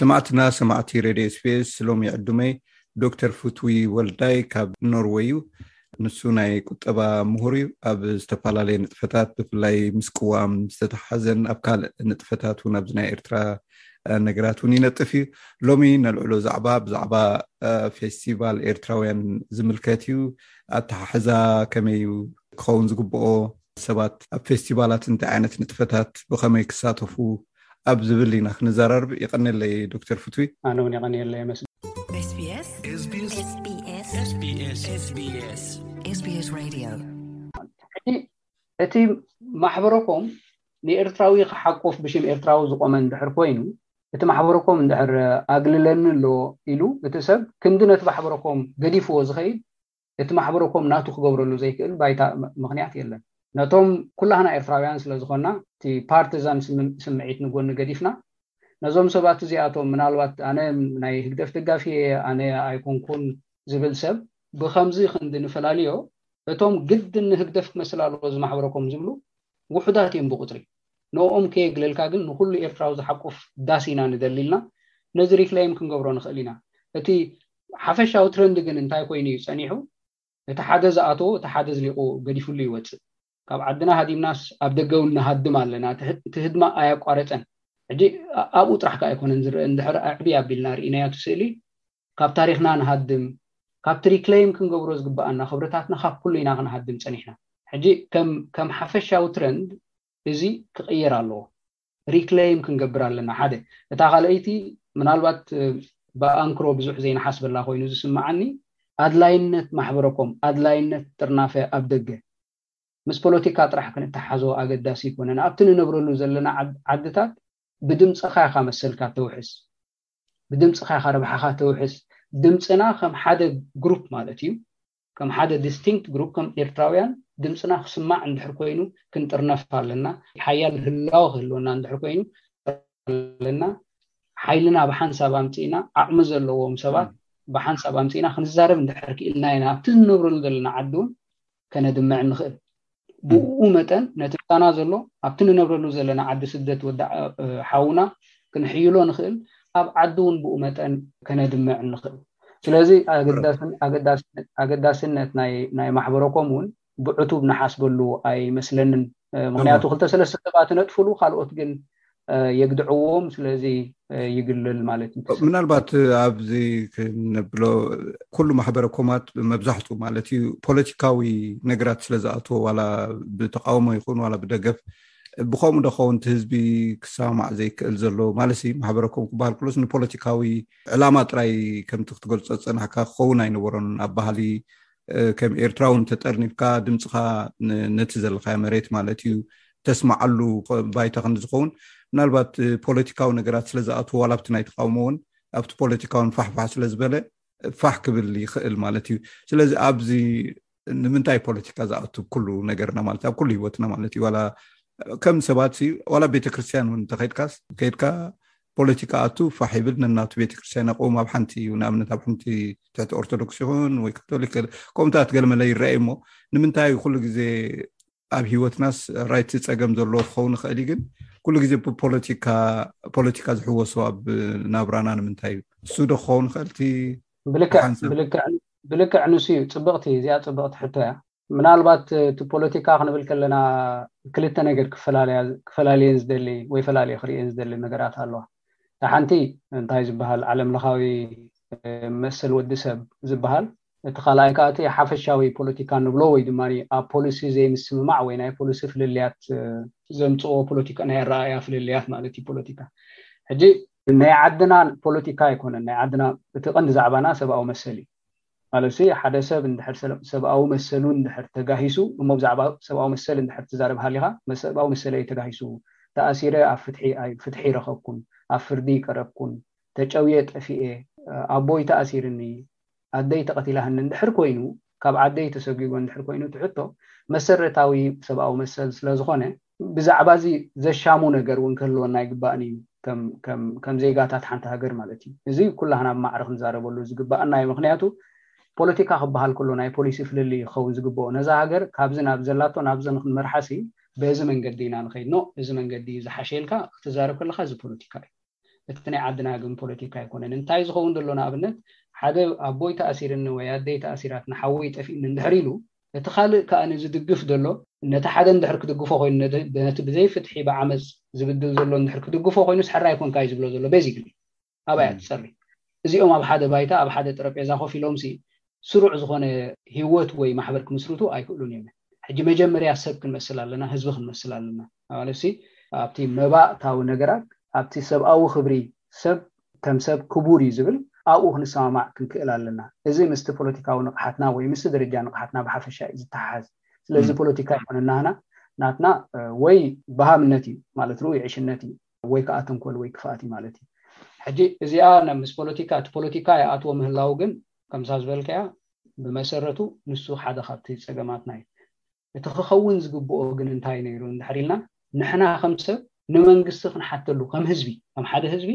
ሰማዕትና ሰማዕቲ ሬድዮ ስፔስ ሎሚ ዕዱመይ ዶክተር ፍትዊ ወልዳይ ካብ ኖርወይ እዩ ንሱ ናይ ቁጠባ ምሁር እዩ ኣብ ዝተፈላለየ ንጥፈታት ብፍላይ ምስ ቅዋም ዝተተሓዘን ኣብ ካልእ ንጥፈታት እውን ኣብዚ ናይ ኤርትራ ነገራት እውን ይነጥፍ እዩ ሎሚ ነልዕሎ ዛዕባ ብዛዕባ ፌስቲቫል ኤርትራውያን ዝምልከት እዩ ኣተሓሕዛ ከመይ እዩ ክኸውን ዝግብኦ ሰባት ኣብ ፌስቲቫላት እንታይ ዓይነት ንጥፈታት ብኸመይ ክሳተፉ ኣብ ዝብል ኢና ክንዘራርብ የቐንየለይ ዶክተር ፍትዊ። ኣነ እውን የቐንየለይ ኣመስግን። እቲ ማሕበረኮም ንኤርትራዊ ክሓቁፍ ብሽም ኤርትራዊ ዝቆመ እንድሕር ኮይኑ እቲ ማሕበረኮም እንድሕር ኣግልለኒ ኣሎ ኢሉ እቲ ሰብ ክንዲ ነቲ ማሕበረኮም ገዲፍዎ ዝኸይድ እቲ ማሕበረ ኮም ናቱ ክገብረሉ ዘይክእል ባይታ ምኽንያት የለን። ነቶም ኩላህና ኤርትራውያን ስለ ዝኾንና እቲ ፓርትዛን ስምዒት ንጎኒ ገዲፍና ነዞም ሰባት እዚኣቶም ምናልባት ኣነ ናይ ህግደፍ ደጋፊ እየ ኣነ ኣይኮንኩን ዝብል ሰብ ብኸምዚ ክንዲ ንፈላልዮ እቶም ግድን ንህግደፍ ክመስል ኣለዎ እዚ ማሕበረ ኮም ዝብሉ ውሑዳት እዮም ብቁጽሪ ንኦም ከየግለልካ ግን ንኹሉ ኤርትራዊ ዝሓቁፍ ዳስ ኢና ንደሊ ኢልና ነዚ ሪክለይም ክንገብሮ ንኽእል ኢና እቲ ሓፈሻዊ ትረንድ ግን እንታይ ኮይኑ እዩ ጸኒሑ እቲ ሓደ ዝኣተዎ እቲ ሓደ ዝሊቑ ገዲፍሉ ይወጽእ ካብ ዓድና ሃዲምናስ ኣብ ደገ ውን ንሃድም ኣለና እቲ ህድማ ኣያቋረጸን ሕጂ ኣብኡ ጥራሕ ከኣ ኣይኮነን ዝርእ እንድሕር ኣዕብይ ኣቢልና ርኢናዮ እቲ ስእሊ ካብ ታሪኽና ንሃድም ካብቲ ሪክለይም ክንገብሮ ዝግብኣና ክብርታትና ካብ ኩሉ ኢና ክንሃድም ጸኒሕና ሕጂ ከም ከም ሓፈሻዊ ትረንድ እዚ ክቕየር ኣለዎ ሪክለይም ክንገብር ኣለና ሓደ እታ ካልኣይቲ ምናልባት ብኣንክሮ ብዙሕ ዘይንሓስበላ ኮይኑ ዝስምዓኒ ኣድላይነት ማሕበረኮም ኣድላይነት ጥርናፈ ኣብ ደገ ምስ ፖለቲካ ጥራሕ ክንተሓዞ ኣገዳሲ ይኮነን ኣብቲ ንነብረሉ ዘለና ዓድታት ብድምፅኻ ኢኻ መሰልካ ተውሕስ ብድምፅኻ ኢኻ ረብሓኻ ተውሕስ ድምፅና ከም ሓደ ግሩፕ ማለት እዩ ከም ሓደ ዲስቲንክት ግሩፕ ከም ኤርትራውያን ድምጽና ክስማዕ እንድሕር ኮይኑ ክንጥርነፍ ኣለና። ሓያል ህላወ ክህልወና እንድሕር ኮይኑ ኣለና። ሓይልና ብሓንሳብ ኣምጺእና ዓቕሚ ዘለዎም ሰባት ብሓንሳብ ኣምጺእና ክንዛረብ እንድሕር ክኢልና ኢና ኣብቲ ንነብረሉ ዘለና ዓዲ ውን ከነድምዕ እንኽእል። ብኡ መጠን ነቲ ምሳና ዘሎ ኣብቲ ንነብረሉ ዘለና ዓዲ ስደት ወዲ ሓውና ክንሕይሎ ንኽእል ኣብ ዓዲ እውን ብኡ መጠን ከነድምዕ ንኽእል ስለዚ ኣገዳስነት ናይ ማሕበረኮም እውን ብዕቱብ ንሓስበሉ ኣይመስለንን ምክንያቱ ክልተ ሰለስተ ሰባት ነጥፍሉ ካልኦት ግን የግድዕዎም ስለዚ ይግልል ማለት እዩ ምናልባት ኣብዚ ክነብሎ ኩሉ ማሕበረ ኮማት መብዛሕትኡ ማለት እዩ ፖለቲካዊ ነገራት ስለዝኣትዎ ዋላ ብተቃውሞ ይኹን ዋላ ብደገፍ ብከምኡ ዶኸውን እቲ ህዝቢ ክሰማማዕ ዘይክእል ዘሎ ማለት ዩ ማሕበረ ኮም ክበሃል ክሎስ ንፖለቲካዊ ዕላማ ጥራይ ከምቲ ክትገልፆ ዝፀናሕካ ክኸውን ኣይነበሮን ኣብ ባህሊ ከም ኤርትራዊ እንተጠርኒፍካ ድምፅካ ነቲ ዘለካዮ መሬት ማለት እዩ ተስማዓሉ ባይታ ከምዝኸውን ምናልባት ፖለቲካዊ ነገራት ስለዝኣትዎ ዋላ ብቲ ናይ ተቃውሞ እውን ኣብቲ ፖለቲካውን ፋሕፋሕ ስለዝበለ ፋሕ ክብል ይኽእል ማለት እዩ ስለዚ ኣብዚ ንምንታይ ፖለቲካ ዝኣቱ ኩሉ ነገርና ማለት ኣብ ኩሉ ሂወትና ማለት እዩ ዋላ ከም ሰባት ዋላ ቤተክርስትያን እውን እንተከድካስ ከድካ ፖለቲካ ኣቱ ፋሕ ይብል ነናቱ ቤተክርስትያን ኣቆም ኣብ ሓንቲ እዩ ንኣብነት ኣብ ሓንቲ ትሕቲ ኦርቶዶክስ ይኹን ወይ ካቶሊክ ከምታት ገለመለ ይረኣዩ እሞ ንምንታይ እዩ ኩሉ ግዜ ኣብ ሂወትናስ ራይቲ ፀገም ዘለዎ ክኸውን ይኽእል እዩ ግን ኩሉ ግዜ ብፖለቲካ ዝሕወሶ ኣብ ናብራና ንምንታይ እዩ ንሱ ዶ ክኸውን ይኽእል እቲ ብልክዕ ንሱ እዩ ፅብቕቲ እዚኣ ፅብቕቲ ሕቶ እያ ምናልባት እቲ ፖለቲካ ክንብል ከለና ክልተ ነገር ክፈላልየን ዝደሊ ወይ ፈላልየ ክርእየን ዝደሊ ነገራት ኣለዋ እታ ሓንቲ እንታይ ዝበሃል ዓለም ለኻዊ መሰል ወዲ ሰብ ዝበሃል እቲ ካልኣይ ከዓ እቲ ሓፈሻዊ ፖለቲካ ንብሎ ወይ ድማ ኣብ ፖሊሲ ዘይምስምማዕ ወይ ናይ ፖሊሲ ፍልልያት ዘምፅኦ ፖለቲካ ናይ ኣረኣእያ ፍልልያት ማለት እዩ ፖለቲካ ሕጂ ናይ ዓድና ፖለቲካ ኣይኮነን ናይ ዓድና እቲ ቀንዲ ዛዕባና ሰብኣዊ መሰል እዩ ማለትሲ ሓደ ሰብ እንድሕር ሰብኣዊ መሰሉ እንድሕር ተጋሂሱ እሞ ብዛዕባ ሰብኣዊ መሰል እንድሕር ትዛረብ ሃሊኻ ሰብኣዊ መሰለይ ተጋሂሱ ተኣሲረ ኣብ ፍትሒ ኣይ ፍትሒ ኣይረኸብኩን ኣብ ፍርዲ ኣይቀረብኩን ተጨውየ ጠፊኤ ኣቦይ ተኣሲርኒ ኣደይ ተቐቲላህኒ እንድሕር ኮይኑ ካብ ዓደይ ተሰጒጎ እንድሕር ኮይኑ እቲ ሕቶ መሰረታዊ ሰብኣዊ መሰል ስለዝኾነ ብዛዕባ እዚ ዘሻሙ ነገር እውን ክህልወና ይግባእን እዩ ከም ዜጋታት ሓንቲ ሃገር ማለት እዩ እዚ ኩላህና ብማዕረ ክንዛረበሉ ዝግባእና እዩ ምክንያቱ ፖለቲካ ክበሃል ከሎ ናይ ፖሊሲ ፍልል እዩ ክኸውን ዝግብኦ ነዛ ሃገር ካብዚ ናብ ዘላቶ ናብዚ ንክንመርሓሲ በዚ መንገዲ ኢና ንኸይድ ኖ እዚ መንገዲ እዩ ዝሓሸ ኢልካ ክትዛረብ ከለካ እዚ ፖለቲካ እዩ እቲ ናይ ዓድና ግን ፖለቲካ ኣይኮነን እንታይ ዝኸውን ዘሎ ንኣብነት ሓደ ኣቦይ ተኣሲርኒ ወይ ኣደይ ተኣሲራትኒ ሓወይ ጠፊእኒ እንድሕር ኢሉ እቲ ካልእ ከኣ ዝድግፍ ዘሎ ነቲ ሓደ እንድሕር ክድግፎ ኮይኑ ነቲ ብዘይ ፍትሒ ብዓመጽ ዝብድል ዘሎ እንድሕር ክድግፎ ኮይኑስ ሕራይ ኣይኮንካይ ዝብሎ ዘሎ ቤዚክሊ ኣበይ እያ ትጸሪ እዚኦም ኣብ ሓደ ባይታ ኣብ ሓደ ጠረጴዛ ኮፍ ኢሎምሲ ስሩዕ ዝኾነ ሂወት ወይ ማሕበር ክምስርቱ ኣይክእሉን እዮም። ሕጂ መጀመርያ ሰብ ክንመስል ኣለና፣ ህዝቢ ክንመስል ኣለና ማለትሲ ኣብቲ መባእታዊ ነገራት ኣብቲ ሰብኣዊ ክብሪ ሰብ ከም ሰብ ክቡር እዩ ዝብል ኣብኡ ክንሰማማዕ ክንክእል ኣለና። እዚ ምስቲ ፖለቲካዊ ንቕሓትና ወይ ምስቲ ደረጃ ንቕሓትና ብሓፈሻ እዩ ዝተሓሓዝ። ስለዚ ፖለቲካ ኣይኮነን ናህና፣ ናትና ወይ በሃምነት እዩ ማለት ርኡይ ዕሽነት እዩ ወይ ከኣ ተንኮል ወይ ክፍኣት እዩ ማለት እዩ። ሕጂ እዚኣ ምስ ፖለቲካ እቲ ፖለቲካ ይኣትዎ ምህላዉ ግን ከምታ ዝበልካያ ብመሰረቱ ንሱ ሓደ ካብቲ ጸገማትና እዩ። እቲ ክኸውን ዝግብኦ ግን እንታይ ነይሩ እንድሕር ኢልና ንሕና ከም ሰብ ንመንግስቲ ክንሓተሉ ከም ህዝቢ ከም ሓደ ህዝቢ፣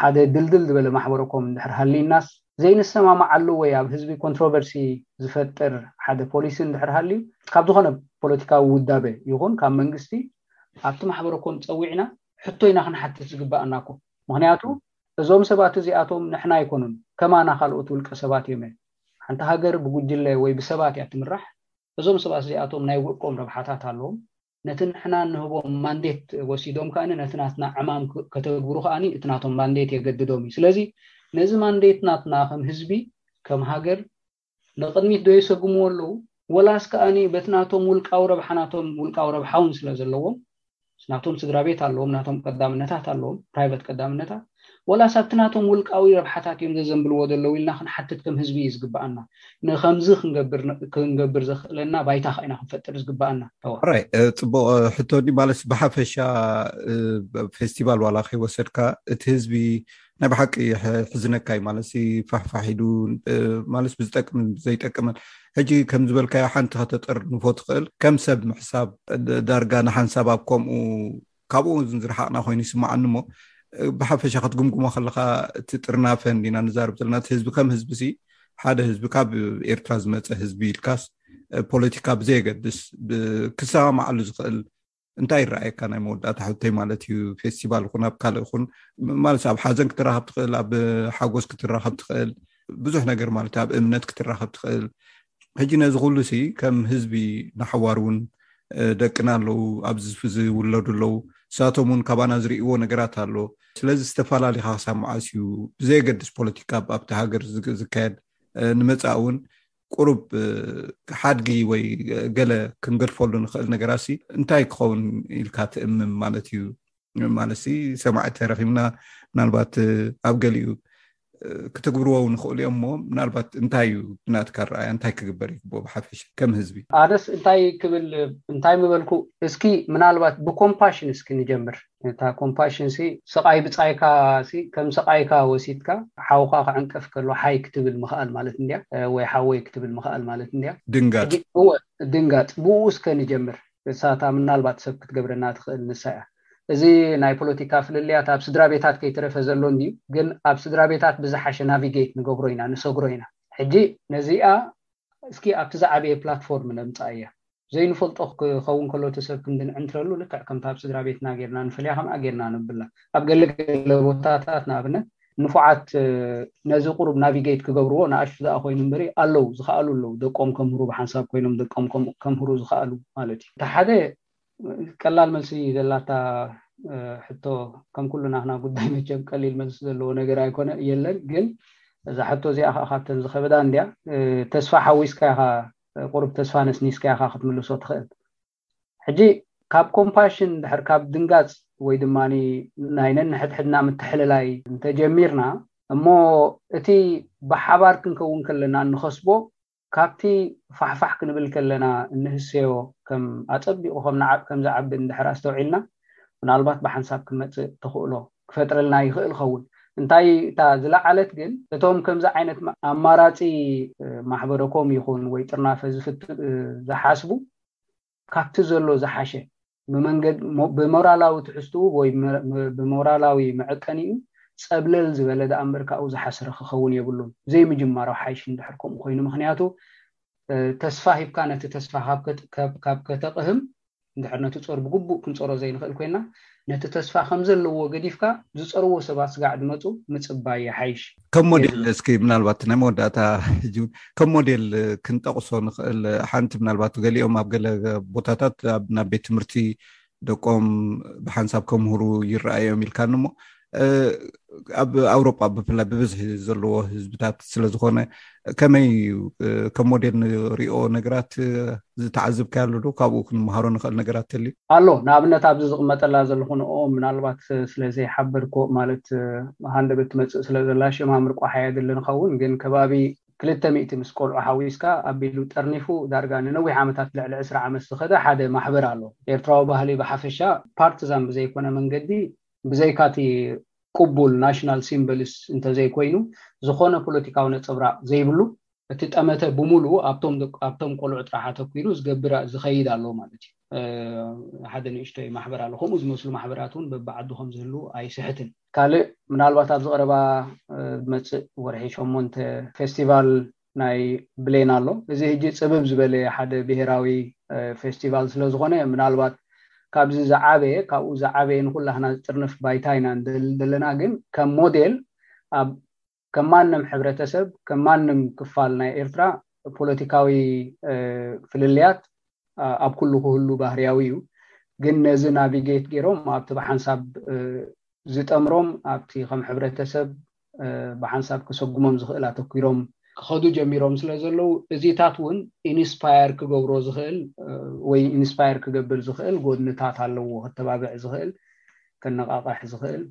ሓደ ድልድል ዝበለ ማሕበረኮም እንድሕር ሃልይናስ፣ ዘይንሰማማዓሉ ወይ ኣብ ህዝቢ ኮንትሮቨርሲ ዝፈጥር ሓደ ፖሊሲ እንድሕር ሃልዩ ካብ ዝኾነ ፖለቲካዊ ውዳበ ይኹን ካብ መንግስቲ፣ ኣብቲ ማሕበረኮም ጸዊዕና ሕቶ ኢና ክንሓትት ዝግብኣና እኮ ምኽንያቱ እዞም ሰባት እዚኣቶም ንሕና ኣይኮኑን ከማና ካልኦት ውልቀ ሰባት እዮመ። ሓንቲ ሃገር ብጉጅለ ወይ ብሰባት እያ እትምራሕ። እዞም ሰባት እዚኣቶም ናይ ውልቆም ረብሓታት ኣለዎም። ነቲ ንሕና እንህቦም ማንዴት ወሲዶም ከኣ ነቲ ናትና ዕማም ከተግብሩ ከኣ እቲ ናቶም ማንዴት የገድዶም እዩ። ስለዚ ነዚ ማንዴት ናትና ከም ህዝቢ ከም ሃገር ንቕድሚት ዶ የሰጉምዎ ኣለዉ ወላስ ከኣ በቲ ናቶም ውልቃዊ ረብሓ ናቶም ውልቃዊ ረብሓ ውን ስለ ዘለዎም ናቶም ስድራቤት ኣለዎም ናቶም ቀዳምነታት ኣለዎም ፕራይቨት ቀዳምነታት ወላስ ኣብቲ ናቶም ውልቃዊ ረብሓታት እዮም ዘዘንብልዎ ዘለዉ ኢልና ክንሓትት ከም ህዝቢ እዩ ዝግብኣና ንከምዚ ክንገብር ክንገብር ዘኽእለና ባይታ ከ ኢና ክንፈጥር ዝግብኣና ሕራይ ጽቡቕ ሕቶኒ ማለት ብሓፈሻ ፌስቲቫል ዋላ ከይወሰድካ እቲ ህዝቢ ናይ ብሓቂ ሕዝነካዩ ማለት ፋሕፋሕ ኢሉ ማለት ብዝጠቅምን ዘይጠቅምን ሕጂ ከም ዝበልካዮ ሓንቲ ከተጠር ንፎ ትኽእል ከም ሰብ ምሕሳብ ዳርጋ ንሓንሳብ ኣብ ከምኡ ካብኡ ን ዝረሓቅና ኮይኑ ይስማዓኒ እሞ ብሓፈሻ ክትግምግሞ ከለካ እቲ ጥርናፈ እንዲና ንዛርብ ዘለና እቲ ህዝቢ ከም ህዝቢ ሲ ሓደ ህዝቢ ካብ ኤርትራ ዝመፀ ህዝቢ ኢልካስ ፖለቲካ ብዘየገድስ ክሰማማዓሉ ዝኽእል እንታይ ይረኣየካ ናይ መወዳእታ ሕቶይ ማለት እዩ ፌስቲቫል ኹን ኣብ ካልእ ኹን ማለት ኣብ ሓዘን ክትራኸብ ትኽእል ኣብ ሓጎስ ክትራኸብ ትኽእል ብዙሕ ነገር ማለት ኣብ እምነት ክትራኸብ ትኽእል ሕጂ ነዚ ኩሉ ሲ ከም ህዝቢ ንሓዋር እውን ደቅና ኣለው ኣብዚ ዝውለዱ ኣለው ንሳቶም እውን ካባና ዝርእዎ ነገራት ኣሎ ስለዚ ዝተፈላሊካ ክሳብ መዓስ እዩ ብዘየገድስ ፖለቲካ ኣብቲ ሃገር ዝካየድ ንመፃእ እውን ቁሩብ ሓድጊ ወይ ገለ ክንገድፈሉ ንኽእል ነገራሲ እንታይ ክኸውን ኢልካ ትእምም ማለት እዩ ማለት ሰማዒ ተረኪብና ምናልባት ኣብ ገሊኡ ክትግብርዎ ውን ንኽእሉ እዮም እሞ ምናልባት እንታይ እዩ ብናትካ ረኣያ እንታይ ክግበር ይግብኦ ብሓፈሻ ከም ህዝቢ ኣነስ እንታይ ክብል እንታይ ምበልኩ እስኪ ምናልባት ብኮምፓሽን እስኪ ንጀምር እታ ኮምፓሽን ሲ ስቃይ ብጻይካ ሲ ከም ሰቃይካ ወሲድካ ሓውካ ክዕንቀፍ ከሎ ሓይ ክትብል ምክኣል ማለት እንድያ ወይ ሓወይ ክትብል ምክኣል ማለት እንድያ። ድንጋጽ። እወ ድንጋጽ ብእኡ እስከ ንጀምር እሳ እታ ምናልባት ሰብ ክትገብረና ትክእል ንሳ እያ እዚ ናይ ፖለቲካ ፍልልያት ኣብ ስድራቤታት ከይተረፈ ዘሎ እንድዩ ግን ኣብ ስድራቤታት ብዝሓሸ ናቪገይት ንገብሮ ኢና ንሰግሮ ኢና ሕጂ ነዚኣ እስኪ ኣብቲ ዝዓበየ ፕላትፎርም ነምጽኣያ ዘይንፈልጦ ክኸውን ከሎ እቲ ሰብ ክንድንዕንትረሉ ልክዕ ከምቲ ኣብ ስድራ ቤትና ጌርና ንፈልያ ከምኣ ጌርና ነብላ ኣብ ገለ ገለ ቦታታት ንኣብነት ንፉዓት ነዚ ቁሩብ ናቪጌት ክገብርዎ ንኣሽቱ ደኣ ኮይኑ እምበሪ ኣለው ዝኸኣሉ ኣለው ደቆም ከምህሩ ብሓንሳብ ኮይኖም ደቆም ከምህሩ ዝኸኣሉ ማለት እዩ እቲ ሓደ ቀላል መልሲ ዘላታ ሕቶ ከም ኩሉ ናህና ጉዳይ መቸም ቀሊል መልሲ ዘለዎ ነገር ኣይኮነ የለን ግን እዛ ሕቶ እዚኣ ከዓ ካብተን ዝኸበዳ እንድያ ተስፋ ሓዊስካ ኢኻ ቁሩብ ተስፋ ነስኒስካ ኢኻ ክትምልሶ ትኽእል። ሕጂ ካብ ኮምፓሽን ድሕር ካብ ድንጋጽ ወይ ድማ ናይ ነንሕድሕድና ምትሕልላይ እንተ ጀሚርና እሞ እቲ ብሓባር ክንከውን ከለና እንኸስቦ ካብቲ ፋሕፋሕ ክንብል ከለና እንህሰዮ ከም ኣጸቢቑ ከም ንዓቕ ከም ዝዓቢ እንድሕር ኣስተውዒልና ምናልባት ብሓንሳብ ክመጽእ ተኽእሎ ክፈጥረልና ይኽእል ኸውን እንታይ እታ ዝለዓለት ግን እቶም ከምዚ ዓይነት ኣማራጺ ማሕበረኮም ይኹን ወይ ጥርናፈ ዝፍት ዝሓስቡ ካብቲ ዘሎ ዝሓሸ ብመንገድ ብሞራላዊ ትሕዝትኡ ወይ ብሞራላዊ መዕቀኒኡ ጸብለል ዝበለ ደኣ እምበር ካብኡ ዝሓስረ ክኸውን የብሉን ዘይምጅማሮ ሓይሽ እንድሕር ከምኡ ኮይኑ ምኽንያቱ ተስፋ ሂብካ ነቲ ተስፋ ካብ ከተቕህም እንድሕር ነቲ ጾር ብግቡእ ክንጸሮ ዘይንኽእል ኮይንና፣ ነቲ ተስፋ ከም ዘለዎ ገዲፍካ ዝጸርዎ ሰባት ስጋዕ ድመጹ ምጽባይ ይሓይሽ። ከም ሞዴል የዝለል። እስኪ ምናልባት ናይ መወዳእታ ሕጂ ውን ከም ሞዴል ክንጠቕሶ ንኽእል ሓንቲ ምናልባት ገሊኦም ኣብ ገለ ቦታታት ናብ ቤት ትምህርቲ ደቆም ብሓንሳብ ከምህሩ ይረኣዮም ኢልካኒ እሞ ኣብ ኣውሮጳ ብፍላይ ብብዝሒ ዘለዎ ህዝብታት ስለዝኮነ ከመይ እዩ ከም ሞዴል ንሪኦ ነገራት ዝተዓዝብካ ኣሎ ዶ ካብኡ ክንምሃሮ ንኽእል ነገራት ተልዩ ኣሎ ንኣብነት ኣብዚ ዝቕመጠላ ዘለኹ ንኦ ምናልባት ስለዘይሓብር ኮ ማለት ሃንደበት ትመፅእ ስለ ዘላ ሽማ ምርቋሓ የድሊ ንኸውን ግን ከባቢ ክልተ ሚእቲ ምስ ቆልዑ ሓዊስካ ኣቢሉ ጠርኒፉ ዳርጋ ንነዊሕ ዓመታት ልዕሊ ዕስራ ዓመት ዝኸደ ሓደ ማሕበር ኣሎ ኤርትራዊ ባህሊ ብሓፈሻ ፓርቲዛን ብዘይኮነ መንገዲ ብዘይካ እቲ ቅቡል ናሽናል ሲምበልስ እንተዘይኮይኑ ዝኾነ ፖለቲካዊ ነፀብራቕ ዘይብሉ እቲ ጠመተ ብሙሉኡ ኣብቶም ቆልዑ ጥራሕ ኣተኲሩ ዝገብር ዝኸይድ ኣሎ ማለት እዩ። ሓደ ንእሽቶይ ማሕበር ኣሎ። ከምኡ ዝመስሉ ማሕበራት እውን በብዓዱ ከም ዝህልዉ ኣይስሕትን። ካልእ ምናልባት ኣብዚ ቐረባ ዝመፅእ ወርሒ ሸሞንተ ፌስቲቫል ናይ ብሌን ኣሎ እዚ ህጂ ጽብብ ዝበለ ሓደ ብሄራዊ ፌስቲቫል ስለ ዝኾነ ምናልባት ካብዚ ዝዓበየ ካብኡ ዝዓበየ ንኹላህና ዝጥርንፍ ባይታ ኢና ንደሊ ዘለና ግን ከም ሞዴል ኣብ ከም ማንም ሕብረተሰብ ከም ማንም ክፋል ናይ ኤርትራ ፖለቲካዊ ፍልልያት ኣብ ኩሉ ክህሉ ባህርያዊ እዩ ግን ነዚ ናቪጌት ጌሮም ኣብቲ ብሓንሳብ ዝጠምሮም ኣብቲ ከም ሕብረተሰብ ብሓንሳብ ከሰጉሞም ዝኽእል ኣተኲሮም ክኸዱ ጀሚሮም ስለ ዘለዉ እዚታት እውን ኢንስፓየር ክገብሮ ዝኽእል ወይ ኢንስፓየር ክገብር ዝኽእል ጎድንታት ኣለዎ ከተባብዕ ዝኽእል ከነቓቕሕ ዝኽእል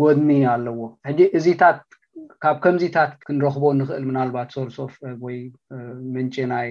ጎድኒ ኣለዎ ሕጂ እዚታት ካብ ከምዚታት ክንረኽቦ ንኽእል ምናልባት ሶርስ ኦፍ ወይ ምንጪ ናይ